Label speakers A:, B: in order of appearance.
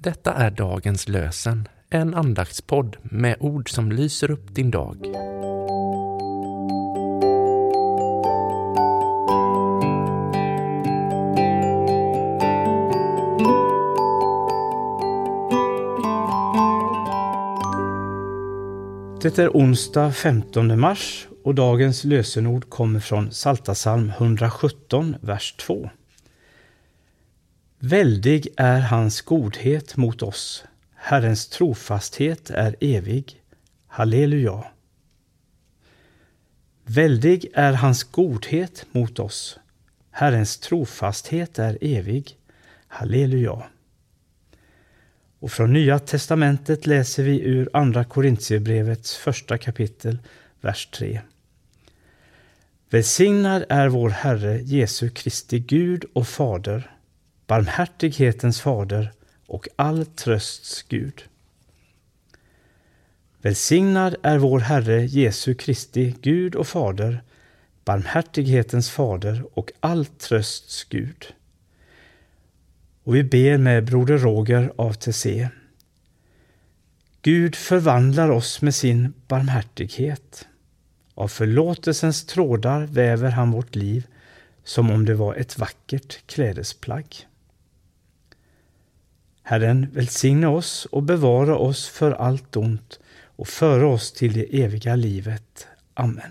A: Detta är dagens lösen, en andaktspodd med ord som lyser upp din dag.
B: Det är onsdag 15 mars och dagens lösenord kommer från Saltasalm 117, vers 2. Väldig är hans godhet mot oss. Herrens trofasthet är evig. Halleluja. Väldig är hans godhet mot oss. Herrens trofasthet är evig. Halleluja. Och från Nya testamentet läser vi ur Andra Korintierbrevets första kapitel, vers 3. Välsignad är vår Herre Jesu Kristi Gud och Fader, barmhärtighetens fader och all trösts Gud. Välsignad är vår Herre Jesu Kristi Gud och Fader, barmhärtighetens fader och all trösts Gud. Och vi ber med Broder Roger av Tessé. Gud förvandlar oss med sin barmhärtighet. Av förlåtelsens trådar väver han vårt liv som om det var ett vackert klädesplagg. Herren välsigne oss och bevara oss för allt ont och föra oss till det eviga livet. Amen.